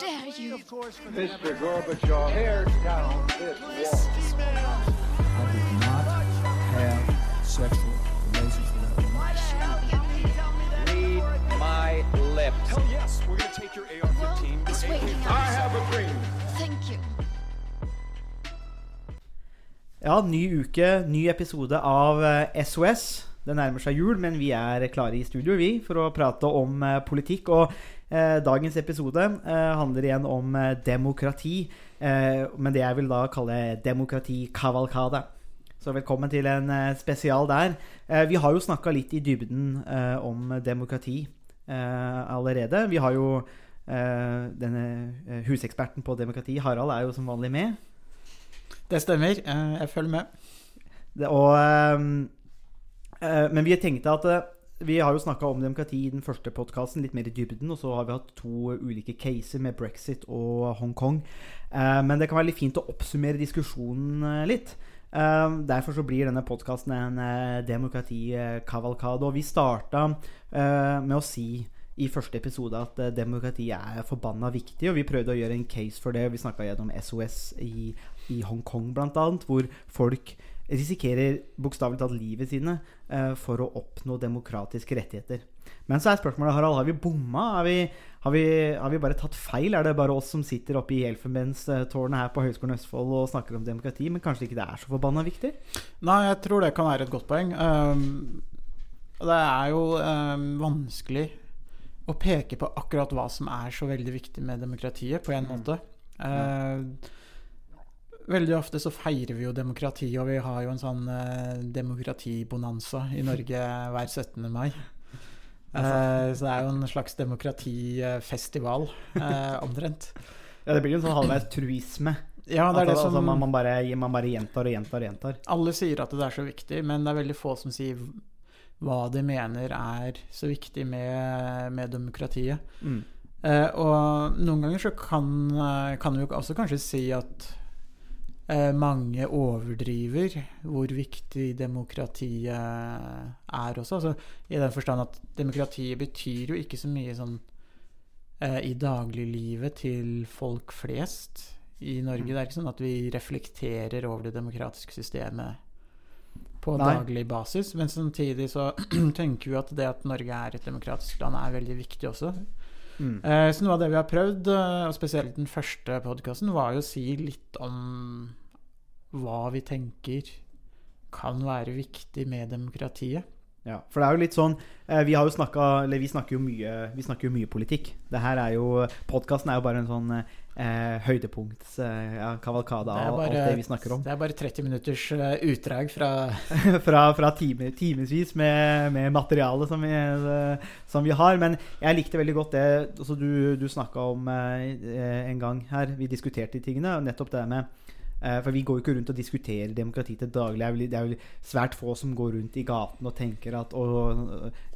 dare you? Mr. Gorbachev, tear down this wall. I did not have sexual relations with that woman. Read my lips. Hell yes, we're gonna take your AR-15. This way. I have a dream. Thank you. Ja, ny uke, ny episode av eh, SOS. Det nærmer seg jul, men vi er klare i studio vi, for å prate om eh, politikk. Og eh, dagens episode eh, handler igjen om eh, demokrati. Eh, men det jeg vil da kalle demokratikavalkade. Så velkommen til en eh, spesial der. Eh, vi har jo snakka litt i dybden eh, om demokrati eh, allerede. Vi har jo eh, denne eh, huseksperten på demokrati, Harald, er jo som vanlig med. Det stemmer. Eh, Jeg følger med. Det, og, eh, men vi tenkte at eh, Vi har jo snakka om demokrati i den første podkasten, litt mer i dybden. Og så har vi hatt to ulike caser med brexit og Hongkong. Eh, men det kan være litt fint å oppsummere diskusjonen eh, litt. Eh, derfor så blir denne podkasten en eh, demokratikavalkade. Og vi starta eh, med å si i første episode at eh, demokrati er forbanna viktig, og vi prøvde å gjøre en case for det. Vi snakka gjennom SOS i, i Hongkong bl.a., hvor folk risikerer bokstavelig talt livet sine eh, for å oppnå demokratiske rettigheter. Men så er spørsmålet, Harald, har vi bomma? Har vi, har, vi, har vi bare tatt feil? Er det bare oss som sitter oppe i Elfenbenstårnet her på Høgskolen Østfold og snakker om demokrati, men kanskje ikke det er så forbanna viktig? Nei, jeg tror det kan være et godt poeng. Um, det er jo um, vanskelig å peke på akkurat hva som er så veldig viktig med demokratiet, på en måte. Uh, veldig ofte så feirer vi jo demokrati, og vi har jo en sånn eh, demokratibonanza i Norge hver 17. mai. Eh, så det er jo en slags demokratifestival, eh, omtrent. Ja, Det blir jo en sånn halvveis truisme. Ja, det er det altså, som altså, man, man, bare, man bare gjentar og gjentar og gjentar. Alle sier at det er så viktig, men det er veldig få som sier hva de mener er så viktig med, med demokratiet. Mm. Eh, og noen ganger så kan, eh, kan vi jo også kanskje si at mange overdriver hvor viktig demokratiet er også. Altså, I den forstand at demokratiet betyr jo ikke så mye sånn eh, i dagliglivet til folk flest i Norge. Det er ikke sånn at vi reflekterer over det demokratiske systemet på Nei. daglig basis. Men samtidig så tenker vi at det at Norge er et demokratisk land, er veldig viktig også. Mm. Eh, så noe av det vi har prøvd, eh, og spesielt den første podkasten, var jo å si litt om hva vi tenker kan være viktig med demokratiet. Ja, for det er jo litt sånn eh, Vi har jo snakket Eller vi snakker jo mye Vi snakker jo mye politikk. Det her er jo Podkasten er jo bare en sånn eh, høydepunkt, eh, kavalkade av alt det vi snakker om. Det er bare 30 minutters eh, utdrag fra fra fra time, timevis med, med materiale som vi, eh, som vi har. Men jeg likte veldig godt det altså du, du snakka om eh, en gang her. Vi diskuterte de tingene. og Nettopp det med For vi går jo ikke rundt og diskuterer demokrati til daglig. Det det er vel svært få som går rundt i gaten og tenker at Å,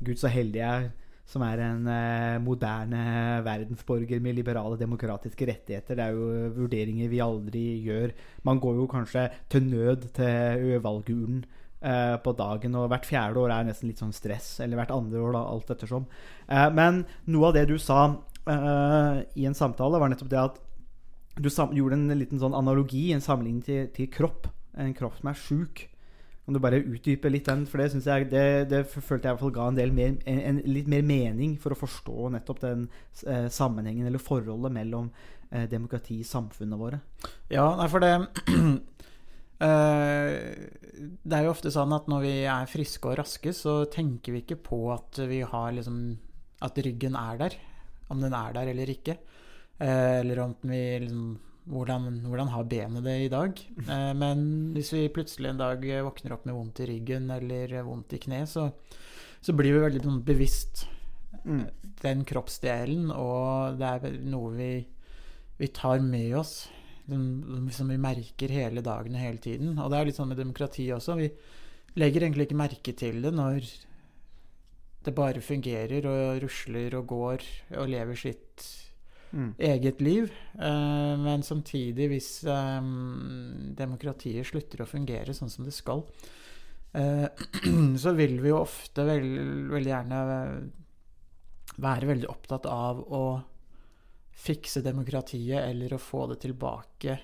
gud, så heldig jeg er som er en eh, moderne verdensborger med liberale demokratiske rettigheter. Det er jo vurderinger vi aldri gjør. Man går jo kanskje til nød til valgurnen eh, på dagen, og hvert fjerde år er nesten litt sånn stress. Eller hvert andre år, da, alt ettersom. Eh, men noe av det du sa eh, i en samtale, var nettopp det at du gjorde en liten sånn analogi, en sammenligning til, til kropp. En kropp som er sjuk. Kan du bare utdype litt den? For det, jeg, det, det følte jeg i hvert fall ga en mer, en, en, litt mer mening for å forstå nettopp den eh, sammenhengen eller forholdet mellom eh, demokrati i samfunnet våre. Ja, nei, for det eh, Det er jo ofte sånn at når vi er friske og raske, så tenker vi ikke på at vi har liksom At ryggen er der. Om den er der eller ikke. Eh, eller om vi liksom hvordan, hvordan har benet det i dag? Eh, men hvis vi plutselig en dag våkner opp med vondt i ryggen eller vondt i kne, så, så blir vi veldig sånn bevisst Mm. den kroppsdelen, og det er noe vi, vi tar med oss. Som, som vi merker hele dagen og hele tiden. Og det er litt sånn med demokrati også. Vi legger egentlig ikke merke til det når det bare fungerer og rusler og går og lever sitt Mm. eget liv. Eh, men samtidig, hvis eh, demokratiet slutter å fungere sånn som det skal, eh, så vil vi jo ofte vel- veldig gjerne være veldig opptatt av å fikse demokratiet eller å få det tilbake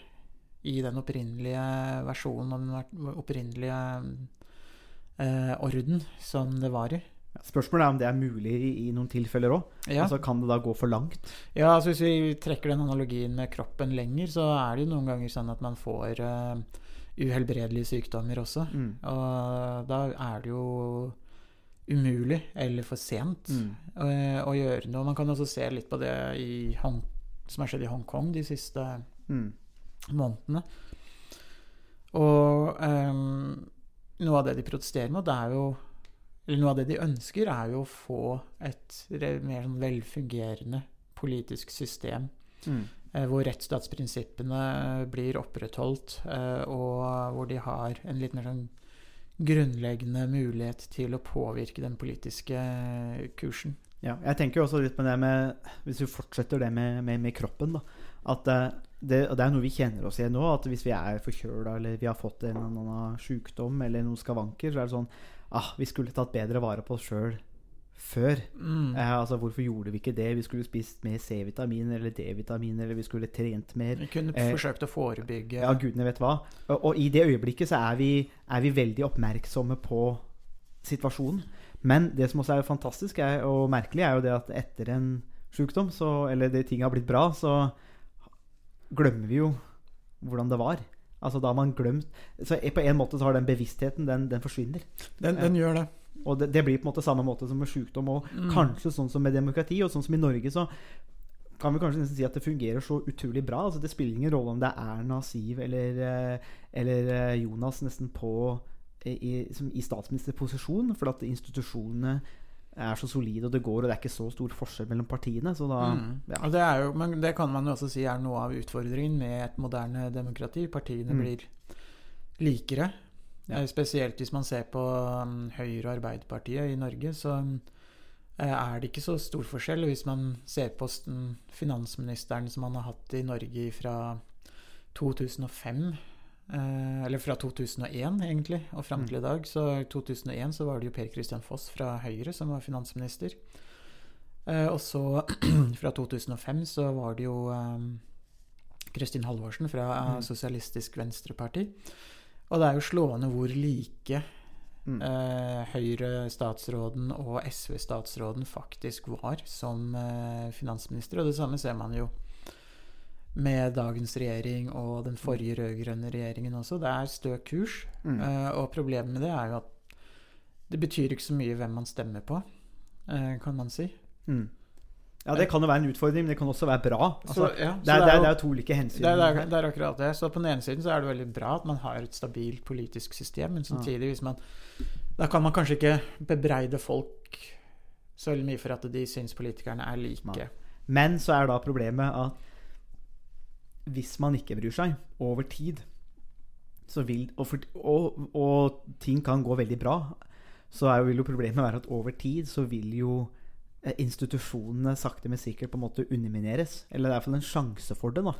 i den opprinnelige versjonen og den opprinnelige orden som det var i. Spørsmålet er om det er mulig i, noen tilfeller òg. Ja. Altså, kan det da gå for langt? Ja, altså Hvis vi trekker den analogien med kroppen lenger, så er det jo noen ganger sånn at man får uh, uhelbredelige sykdommer også. Mm. Og da er det jo umulig, eller for sent, Mm. eh, å gjøre noe. Man kan også se litt på det i Hong, som har skjedd i Hongkong de siste Mm. månedene. Og um, noe av det de protesterer mot, det er jo Eller noe av det de ønsker, er jo å få et mer sånn velfungerende politisk system. Mm. eh, Hvor rettsstatsprinsippene blir opprettholdt, eh, og hvor de har en litt mer sånn grunnleggende mulighet til å påvirke den politiske kursen. Ja, jeg tenker jo også litt på det med Hvis vi fortsetter det med, med, med kroppen, da. At eh, det, det er noe vi kjenner oss igjen nå. At hvis vi er forkjøla eller vi har fått en eller annen sykdom eller noen skavanker, så er det sånn ah, Vi skulle tatt bedre vare på oss sjøl før. Mm. Eh, altså Hvorfor gjorde vi ikke det? Vi skulle spist mer C-vitaminer eller D-vitaminer, eller vi skulle trent mer. Vi kunne Eh, forsøkt å forebygge Ja, gudene vet hva. Og, og i det øyeblikket så er vi, er vi veldig oppmerksomme på situasjonen. Men det som også er fantastisk er, og merkelig, er jo det at etter en sykdom, så, eller det ting har blitt bra, så glemmer vi jo hvordan det var. Altså da har man glemt Så på en måte så har den bevisstheten, den, den forsvinner. Den, den gjør det. Og det, det blir på en måte samme måte som med sykdom, og Mm. kanskje sånn som med demokrati, og sånn som i Norge, så kan vi kanskje nesten si at det fungerer så utrolig bra. Altså Det spiller ingen rolle om det er Erna, Siv eller, eh, eller eh, Jonas nesten på i, i- som i statsministerposisjon, for at institusjonene er så solide, og det går, og det er ikke så stor forskjell mellom partiene. Så da Mm. ja. Og det, er jo, men det kan man jo også si er noe av utfordringen med et moderne demokrati. Partiene Mm. blir likere. Ja. Eh, Spesielt hvis man ser på um, Høyre og Arbeiderpartiet i Norge, så eh, er det ikke så stor forskjell. Hvis man ser på finansministeren som man har hatt i Norge fra 2005 eh, Eller fra 2001, egentlig, og fram Mm. til i dag. Så i 2001 så var det jo Per Christian Foss fra Høyre som var finansminister. Eh, og så fra 2005 så var det jo eh, Kristin Halvorsen fra eh, Mm. Sosialistisk Venstreparti. Og det er jo slående hvor like Mm. eh, Høyre-statsråden og SV-statsråden faktisk var som eh, finansminister. Og det samme ser man jo med dagens regjering og den forrige rød-grønne regjeringen også. Det er stø kurs. Mm. Eh, og problemet med det er jo at det betyr ikke så mye hvem man stemmer på, eh, kan man si. Mm. Ja, det kan jo være en utfordring, men det kan også være bra. Altså, Så, ja, det, er, det, er, det er to ulike hensyn. det det, er, det er akkurat det. Så på den ene siden så er det veldig bra at man har et stabilt politisk system, men samtidig hvis man Da kan man kanskje ikke bebreide folk så veldig mye for at de syns politikerne er like. Men så er da problemet at hvis man ikke bryr seg over tid, så vil, og, for, og, og ting kan gå veldig bra, så er jo, vil jo problemet være at over tid så vil jo eh, institusjonene sakte, men sikkert på en måte undermineres. Eller det er iallfall en sjanse for det. da.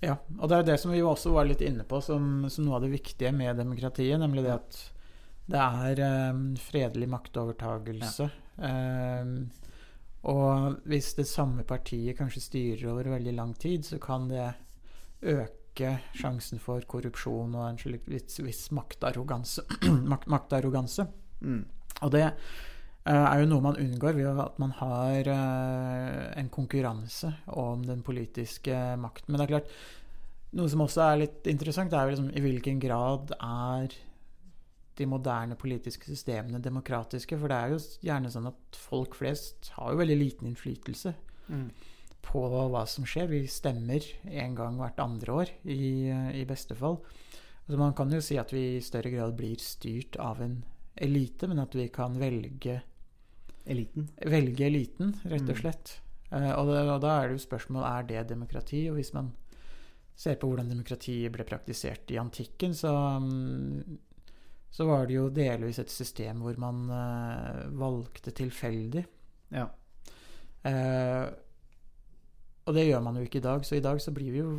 Ja, og det er det som vi også var litt inne på som, som noe av det viktige med demokratiet, nemlig det at det er eh, fredelig maktovertagelse. Eh, og hvis det samme partiet kanskje styrer over veldig lang tid, så kan det øke sjansen for korrupsjon og en slik viss, viss maktarroganse. Makt, maktarroganse. Mm. Og det eh, er jo noe man unngår ved at man har eh, en konkurranse om den politiske makten. Men det er klart, noe som også er litt interessant, er jo liksom i hvilken grad er de moderne politiske systemene demokratiske? For det er jo gjerne sånn at folk flest har jo veldig liten innflytelse Mm. På hva som skjer. Vi stemmer en gang hvert andre år, i, i beste fall. Altså man kan jo si at vi i større grad blir styrt av en elite, men at vi kan velge, Eliten. velge eliten, rett og Mm. slett. Eh, og, det, og da er det jo spørsmål er det demokrati. Og hvis man ser på hvordan demokratiet ble praktisert i antikken, så, mm, så var det jo delvis et system hvor man uh, valgte tilfeldig. Ja. Eh, og det gjør man jo ikke i dag. Så i dag så blir vi jo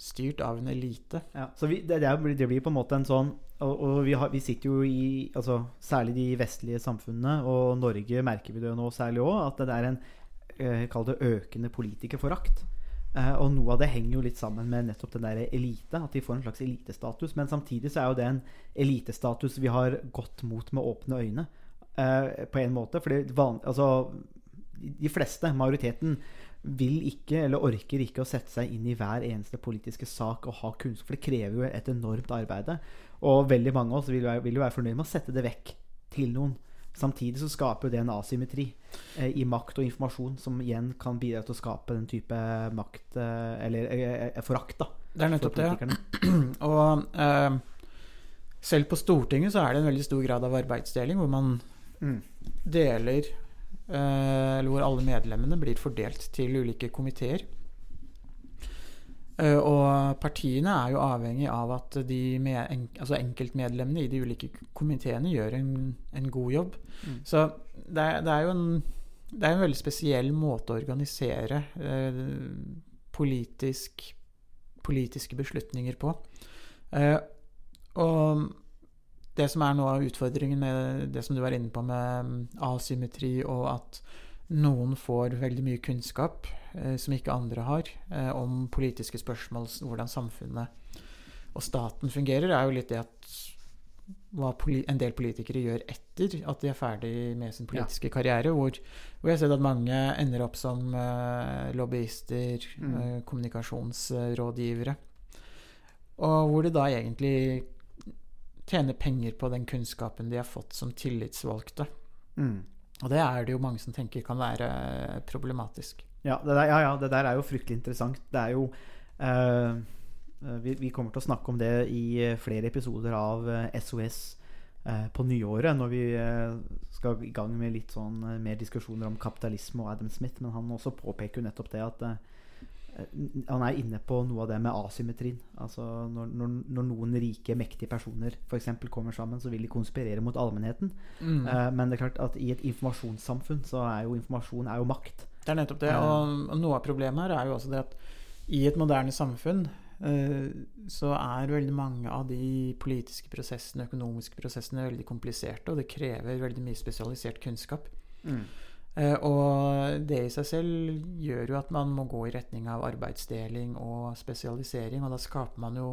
styrt av en elite. Ja, så vi, det, det, blir, det blir på en måte en sånn Og, og vi, har, vi sitter jo i altså, Særlig de vestlige samfunnene, og Norge merker vi det jo nå særlig òg, at det er en eh, Kall det økende politikerforakt. Eh, og noe av det henger jo litt sammen med nettopp den der elite. At de får en slags elitestatus. Men samtidig så er jo det en elitestatus vi har gått mot med åpne øyne. eh, på en måte. Fordi altså, de fleste, majoriteten, vil ikke eller orker ikke å sette seg inn i hver eneste politiske sak og ha kunnskap. For det krever jo et enormt arbeid. Og veldig mange av oss vil, være- vil jo være fornøyd med å sette det vekk til noen. Samtidig så skaper jo det en asymmetri eh, i makt og informasjon, som igjen kan bidra til å skape den type makt eh, Eller eh, eh, forakt, da. Det er nettopp det. Og eh, selv på Stortinget så er det en veldig stor grad av arbeidsdeling, hvor man Mm. deler eh, Eller hvor alle medlemmene blir fordelt til ulike komiteer. Eh, og partiene er jo avhengig av at de med, altså enkeltmedlemmene i de ulike komiteene gjør en, en god jobb. Mm. Så det er, det er jo en, det er en veldig spesiell måte å organisere eh, politisk, politiske beslutninger på. Eh, og det som er noe av utfordringen med det som du var inne på med mm, asymmetri, og at noen får veldig mye kunnskap eh, som ikke andre har, eh, om politiske spørsmål, hvordan samfunnet og staten fungerer, er jo litt det at hva en del politikere gjør etter at de er ferdig med sin politiske karriere, hvor, hvor jeg har sett at mange ender opp som eh, lobbyister, Mm. eh, kommunikasjonsrådgivere, og hvor det da egentlig tjener penger på den kunnskapen de har fått som tillitsvalgte. Mm. Og det er det jo mange som tenker kan være problematisk. Ja, det der, ja, ja, det der er jo fryktelig interessant. Det er jo uh, vi, vi kommer til å snakke om det i eh, flere episoder av eh, SOS uh, på nyåret, når vi uh, skal i gang med litt sånn eh, mer diskusjoner om kapitalisme og Adam Smith. Men han også påpeker jo nettopp det at eh, han er inne på noe av det med asymmetrien. Altså når, når, når noen rike, mektige personer f.eks. kommer sammen, så vil de konspirere mot allmennheten. Mm. Uh, men det er klart at i et informasjonssamfunn så er jo informasjon er jo makt. Det er nettopp det. Og, og noe av problemet her er jo også det at i et moderne samfunn eh, så er veldig mange av de politiske prosessene, økonomiske prosessene, veldig kompliserte, og det krever veldig mye spesialisert kunnskap. Eh, og det i seg selv gjør jo at man må gå i retning av arbeidsdeling og spesialisering, og da skaper man jo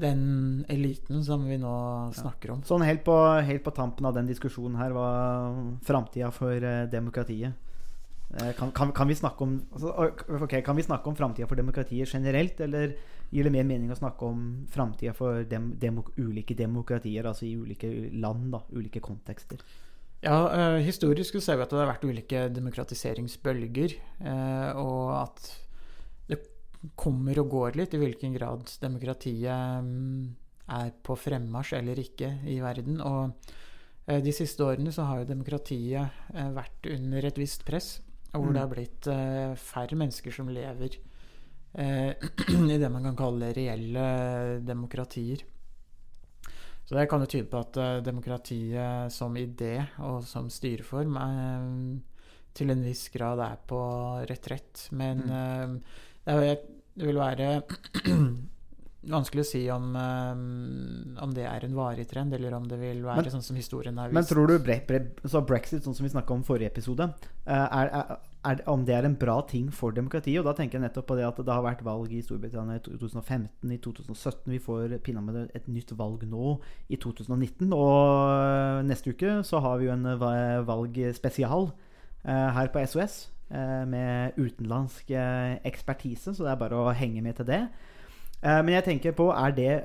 den eliten som vi nå snakker om. Sånn helt på, helt på tampen av den diskusjonen her, hva framtida for eh, demokratiet Eh, kan, kan, kan vi snakke om altså, okay, Kan vi snakke om framtida for demokratiet generelt, eller gir det mer mening å snakke om framtida for dem, demok ulike demokratier, altså i ulike land, da, ulike kontekster? Ja, eh, historisk så ser vi at det har vært ulike demokratiseringsbølger, eh, og at det kommer og går litt i hvilken grad demokratiet mm, er på fremmarsj eller ikke i verden. Og eh, de siste årene så har jo demokratiet vært under et visst press, hvor Mm. det har blitt færre mennesker som lever i det man kan kalle reelle demokratier. Så det kan jo tyde på at eh, demokratiet som idé og som styreform eh, til en viss grad er på retrett. Men eh, det, er, vil være vanskelig å si om, om det er en varig trend, eller om det vil være Men- sånn som historien har vist. Men tror du bre, bre, så brexit, sånn som vi snakka om forrige episode, er, er, er, om det er en bra ting for demokratiet? Og da tenker jeg nettopp på det at det har vært valg i Storbritannia i 2015, i 2017. Vi får pinadø et nytt valg nå i 2019. Og eh, neste uke så har vi jo en valgspesial eh, her på SOS. eh, Med utenlandsk eh, ekspertise, så det er bare å henge med til det. Eh, Men jeg tenker på, er det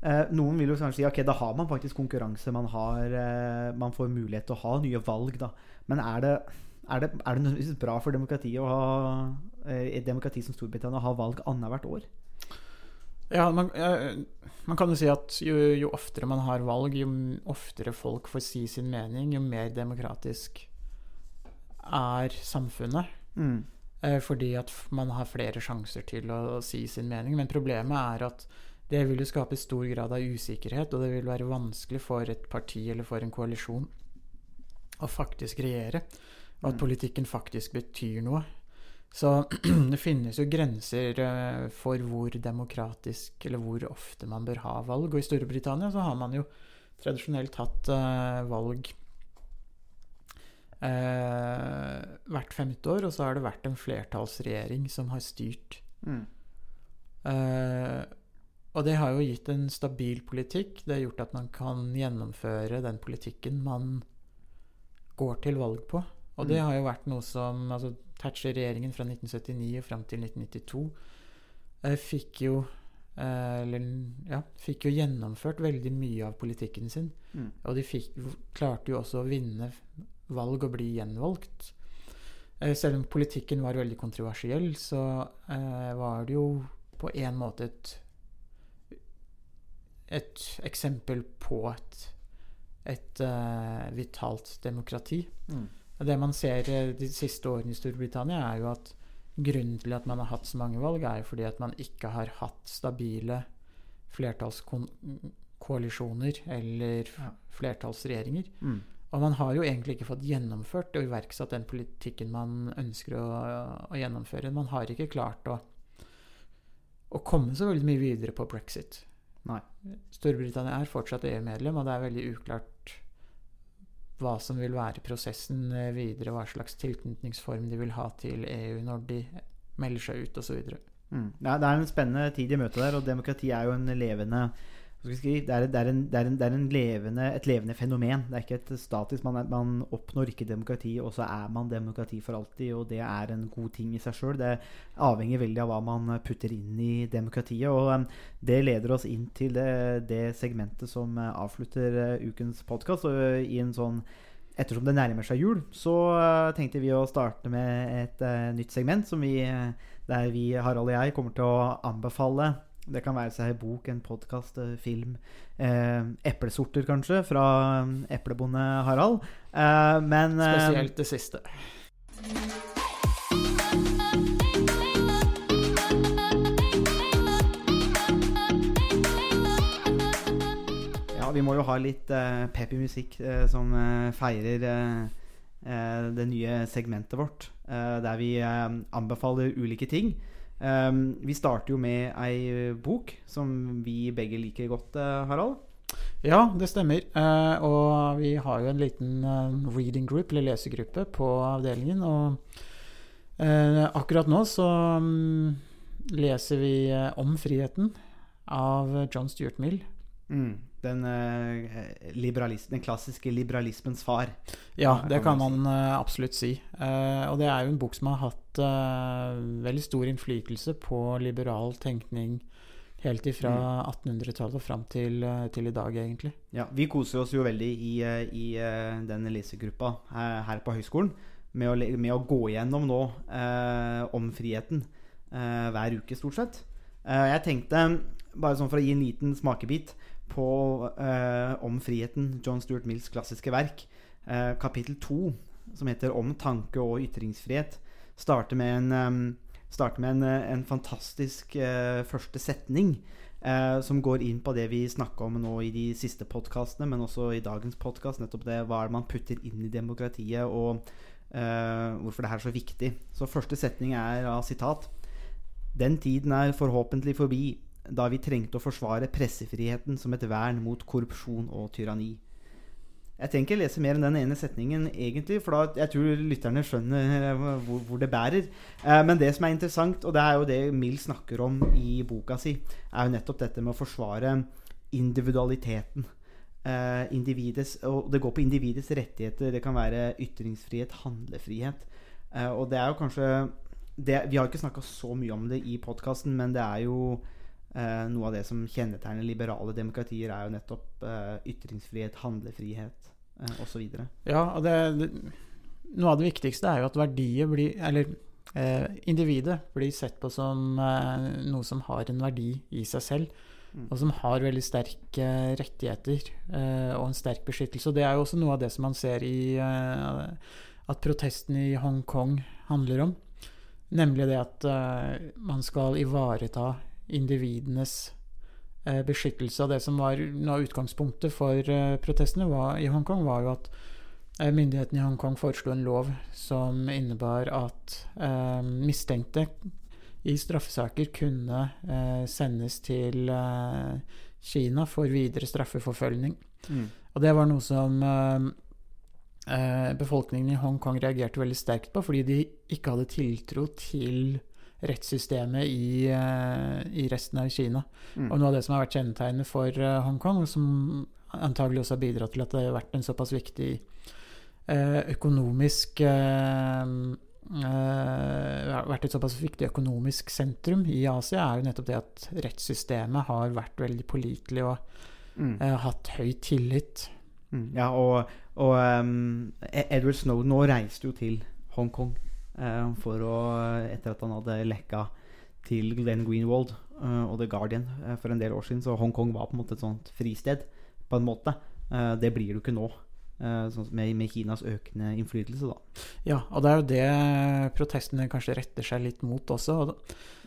Eh, noen vil jo kanskje si ok, da har man faktisk konkurranse. Man, har, eh, man får mulighet til å ha nye valg, da. Men er det, er det, er det nødvendigvis bra for demokratiet å ha eh, et demokrati som Storbritannia ha valg annethvert år? Ja, man, eh, man kan jo si at jo, jo oftere man har valg, jo oftere folk får si sin mening, jo mer demokratisk er samfunnet. Mm. Eh, fordi at man har flere sjanser til å si sin mening. Men problemet er at det vil jo skape stor grad av usikkerhet, og det vil være vanskelig for et parti eller for en koalisjon å faktisk regjere. Og at Mm. politikken faktisk betyr noe. Så det finnes jo grenser eh, for hvor demokratisk eller hvor ofte man bør ha valg. Og i Storbritannia så har man jo tradisjonelt hatt uh, valg uh, hvert femte år, og så har det vært en flertallsregjering som har styrt. Mm. Uh, og det har jo gitt en stabil politikk. Det har gjort at man kan gjennomføre den politikken man går til valg på. Og det har jo vært noe som altså Thatcher-regjeringen fra 1979 og fram til 1992 eh, fikk jo eh, eller, ja, fikk jo gjennomført veldig mye av politikken sin. Mm. Og de fikk, klarte jo også å vinne valg og bli gjenvalgt. Eh, selv om politikken var veldig kontroversiell, så eh, var det jo på en måte et et eksempel på et, et uh, vitalt demokrati. Mm. Det man ser eh, de siste årene i Storbritannia, er jo at grunnen til at man har hatt så mange valg, er fordi at man ikke har hatt stabile flertallskoalisjoner eller flertallsregjeringer. Mm. Og man har jo egentlig ikke fått gjennomført og iverksatt den politikken man ønsker å, å gjennomføre. Man har ikke klart å, å komme så veldig mye videre på brexit. Nei. Storbritannia er fortsatt EU-medlem, og det er veldig uklart hva som vil være prosessen eh, videre, hva slags tilknytningsform de vil ha til EU når de melder seg ut, osv. Mm. Ja, det er en spennende tid i møte der, og demokrati er jo en levende det er, det er, en, det er, en, det er en levende, et levende fenomen. Det er ikke et statisk Man, man oppnår ikke demokrati, og så er man demokrati for alltid. Og det er en god ting i seg sjøl. Det avhenger veldig av hva man putter inn i demokratiet. Og um, det leder oss inn til det, segmentet som uh, avslutter uh, ukens podkast. Og uh, i en sånn Ettersom det nærmer seg jul, så tenkte vi å starte med et nytt segment som vi, der vi, Harald og jeg, kommer til å anbefale det kan være seg bok, en podkast, film. Eh, eplesorter, kanskje, fra um, eplebonde Harald. Eh, men eh, Spesielt det siste. Ja, vi må jo ha litt eh, peppy musikk eh, som eh, feirer eh, eh, det nye segmentet vårt, eh, der vi eh, anbefaler ulike ting. Eh, vi starter jo med ei bok som vi begge liker godt, eh, Harald. Ja, det stemmer. Uh, og vi har jo en liten eh, reading group, eller lesegruppe, på avdelingen. Og uh, akkurat nå så um, leser vi eh, om friheten av John Stuart Mill. Mm. Den, eh, den klassiske liberalismens far. Ja, det kan man eh, absolutt si. Eh, og det er jo en bok som har hatt veldig stor innflytelse på liberal tenkning helt ifra 1800-tallet og fram til, til i dag, egentlig. Ja, Vi koser oss jo veldig i, i den lesegruppa her, på høyskolen med å, med å gå igjennom nå eh, om friheten eh, hver uke, stort sett. Eh, jeg tenkte, bare sånn for å gi en liten smakebit på eh, Om friheten, John Stuart Mills klassiske verk, eh, kapittel to, som heter Om tanke og ytringsfrihet, starter med en, um, starter med en, eh, en fantastisk første setning. Eh, som går inn på det vi snakka om nå i de siste podkastene, men også i dagens podkast. Nettopp det hva er det man putter inn i demokratiet, og eh, hvorfor det her er så viktig. Så første setning er av sitat. Den tiden er forhåpentlig forbi da vi trengte å forsvare pressefriheten som et vern mot korrupsjon og tyranni. Jeg trenger ikke lese mer enn den ene setningen, egentlig, for da, jeg tror lytterne skjønner eh, hvor, hvor det bærer. Eh, men det som er interessant, og det er jo det Mill snakker om i boka si, er jo nettopp dette med å forsvare individualiteten. Eh, individets, og det går på individets rettigheter. Det kan være ytringsfrihet, handlefrihet. Eh, og det er jo kanskje det, Vi har ikke snakka så mye om det i podkasten, men det er jo eh, noe av det som kjennetegner liberale demokratier, er jo nettopp eh, ytringsfrihet, handlefrihet eh, osv. Ja, og det, det, noe av det viktigste er jo at verdiet blir Eller eh, individet blir sett på som eh, noe som har en verdi i seg selv. Mm. Og som har veldig sterke rettigheter eh, og en sterk beskyttelse. Og det er jo også noe av det som man ser i eh, at protesten i Hongkong handler om. Nemlig det at eh, man skal ivareta individenes eh, beskyttelse. av det som var noe utgangspunktet for eh, protestene var, i Hongkong, var jo at eh, myndighetene i Hongkong foreslo en lov som innebar at eh, mistenkte i straffesaker kunne eh, sendes til eh, Kina for videre straffeforfølgning. Mm. Og det var noe som befolkningen i Hongkong reagerte veldig sterkt på, fordi de ikke hadde tiltro til rettssystemet i, eh, i resten av Kina. Mm. Og noe av det som har vært kjennetegnet for eh, Hongkong, som antagelig også har bidratt til at det har vært en såpass viktig eh, økonomisk vært et såpass viktig økonomisk sentrum i Asia, er jo nettopp det at rettssystemet har vært veldig pålitelig og Mm. hatt høy tillit. Mm, ja, og, og um, Edward Snowden nå reiste jo til Hongkong for å Etter at han hadde lekka til Glenn Greenwald uh, og The Guardian uh, for en del år siden, så Hongkong var på en måte et sånt fristed, på en måte. Det blir det jo ikke nå, sånn med, med Kinas økende innflytelse, da. Ja, og det er jo det protestene kanskje retter seg litt mot også, og,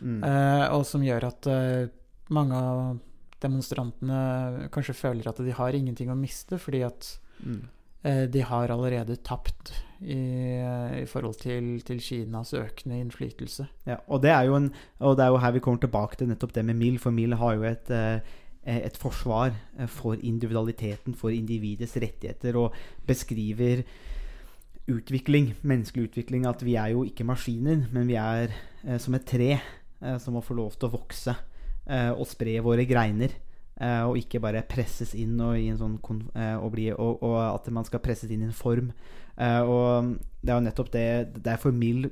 Mm. eh, og som gjør at eh, mange av demonstrantene kanskje føler at de har ingenting å miste, fordi at Mm. eh, de har allerede tapt i, i forhold til, til Kinas økende innflytelse. Ja, og det, en, og det er jo her vi kommer tilbake til nettopp det med Mill, for Mill har jo et, eh, et forsvar eh, for individualiteten, for individets rettigheter, og beskriver utvikling, menneskelig utvikling, at vi er jo ikke maskiner, men vi er eh, som et tre som må få lov til å vokse og spre våre greiner. Eh, og ikke bare presses inn og, sånn eh, og, bli, og, og at man skal presses inn i en form. Eh, og det er jo nettopp det Derfor Mill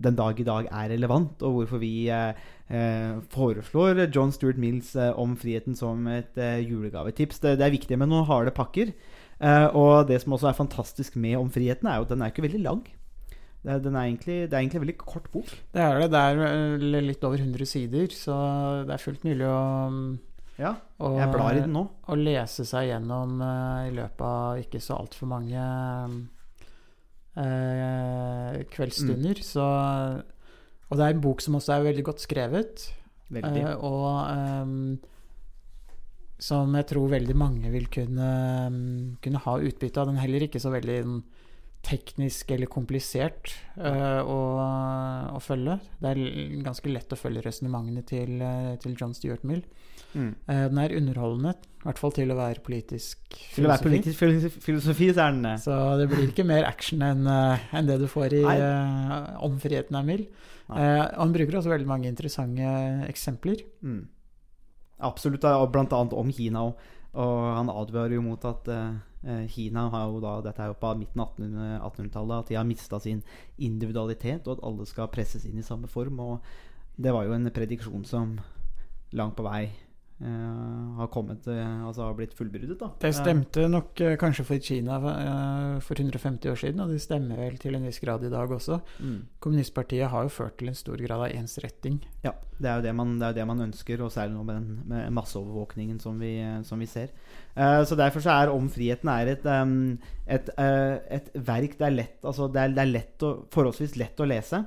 den dag i dag er relevant, og hvorfor vi foreslår John Stuart Mills om friheten som et julegavetips. Det, det er viktig med noen harde pakker. Og det som også er fantastisk med om friheten, er jo at den er ikke veldig lang. Det, er- egentlig, det er egentlig en veldig kort bok. Det er det. Det er litt over 100 sider, så det er fullt mulig å, Ja, jeg blar i den nå. å lese seg gjennom uh, i løpet av ikke så altfor mange uh, kveldsstunder. Mm. Så, og det er en bok som også er veldig godt skrevet. Veldig. Uh, og um, som jeg tror veldig mange vil kunne, um, kunne ha utbytte av. Den er heller ikke så veldig mm, teknisk eller komplisert uh, å, å følge. Det er ganske lett å følge resonnementene til, eh, til John Stuart Mill. Mm. Eh, den er underholdende, i hvert fall til å være politisk Til å være politisk filosofi, filosofi så er den det. Så det blir ikke mer action enn en det du får i eh, Om friheten er mild. Eh, og han bruker også veldig mange interessante eksempler. mm. Absolutt, og blant annet om Kina òg. Og han advarer jo mot at eh, eh, Kina har jo da Dette er jo på midten av 1800 1800-tallet. At de har mista sin individualitet, og at alle skal presses inn i samme form. Og det var jo en prediksjon som langt på vei eh, har kommet eh, Altså har blitt fullbyrdet, da. Det stemte nok eh, kanskje for Kina eh, for 150 år siden, og det stemmer vel til en viss grad i dag også. Eh, mm. Kommunistpartiet har jo ført til en stor grad av ensretting. Ja, det er jo det man, det er jo det man ønsker, og særlig nå med den med masseovervåkningen som vi, som vi ser. Uh, så Derfor så er Om friheten er et, um, et, uh, et verk det er lett altså det er, det er lett å, forholdsvis lett å lese.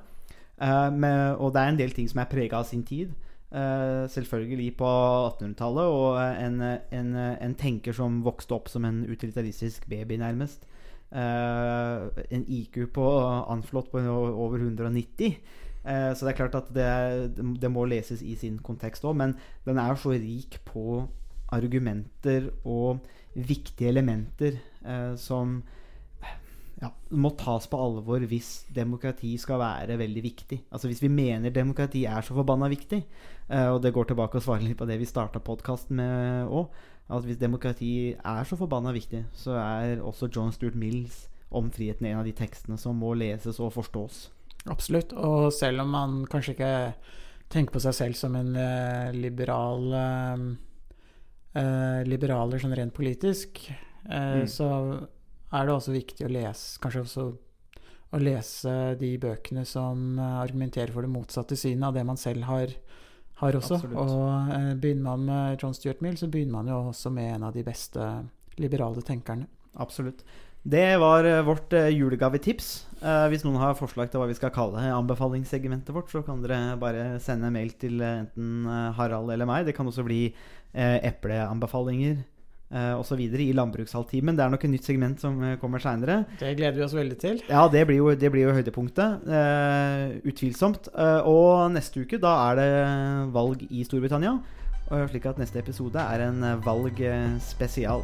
uh, med, og det er en del ting som er prega av sin tid. Eh, selvfølgelig på 1800-tallet, og en, en, en tenker som vokste opp som en utilitaristisk baby, nærmest. Eh, en IQ på anslått på over 190. Eh, så det er klart at det, det må leses i sin kontekst òg, men den er så rik på argumenter og viktige elementer eh, som ja, må tas på alvor hvis demokrati skal være veldig viktig. Altså Hvis vi mener demokrati er så forbanna viktig, eh, og det går tilbake og svarer litt på det vi starta podkasten med òg, at hvis demokrati er så forbanna viktig, så er også John Stuart Mills om friheten en av de tekstene som må leses og forstås. Absolutt. Og selv om man kanskje ikke tenker på seg selv som en eh, liberal eh, eh, Liberaler sånn rent politisk, eh, Mm. så er det også viktig å lese Kanskje også å lese de bøkene som eh, argumenterer for det motsatte synet av det man selv har, har også. Absolutt. Og eh, begynner man med John Stuart Mill, så begynner man jo også med en av de beste liberale tenkerne. Absolutt. Det var eh, vårt julegavetips. Eh, hvis noen har forslag til hva vi skal kalle anbefalingssegmentet vårt, så kan dere bare sende en mail til enten Harald eller meg. Det kan også bli eh, epleanbefalinger eh, osv. i Landbrukshalvtimen. Det er nok et nytt segment som eh, kommer seinere. Det gleder vi oss veldig til. Ja, det blir jo, det blir jo høydepunktet. eh, utvilsomt. Eh, og neste uke, da er det valg i Storbritannia. Og slik at neste episode er en eh, valgspesial.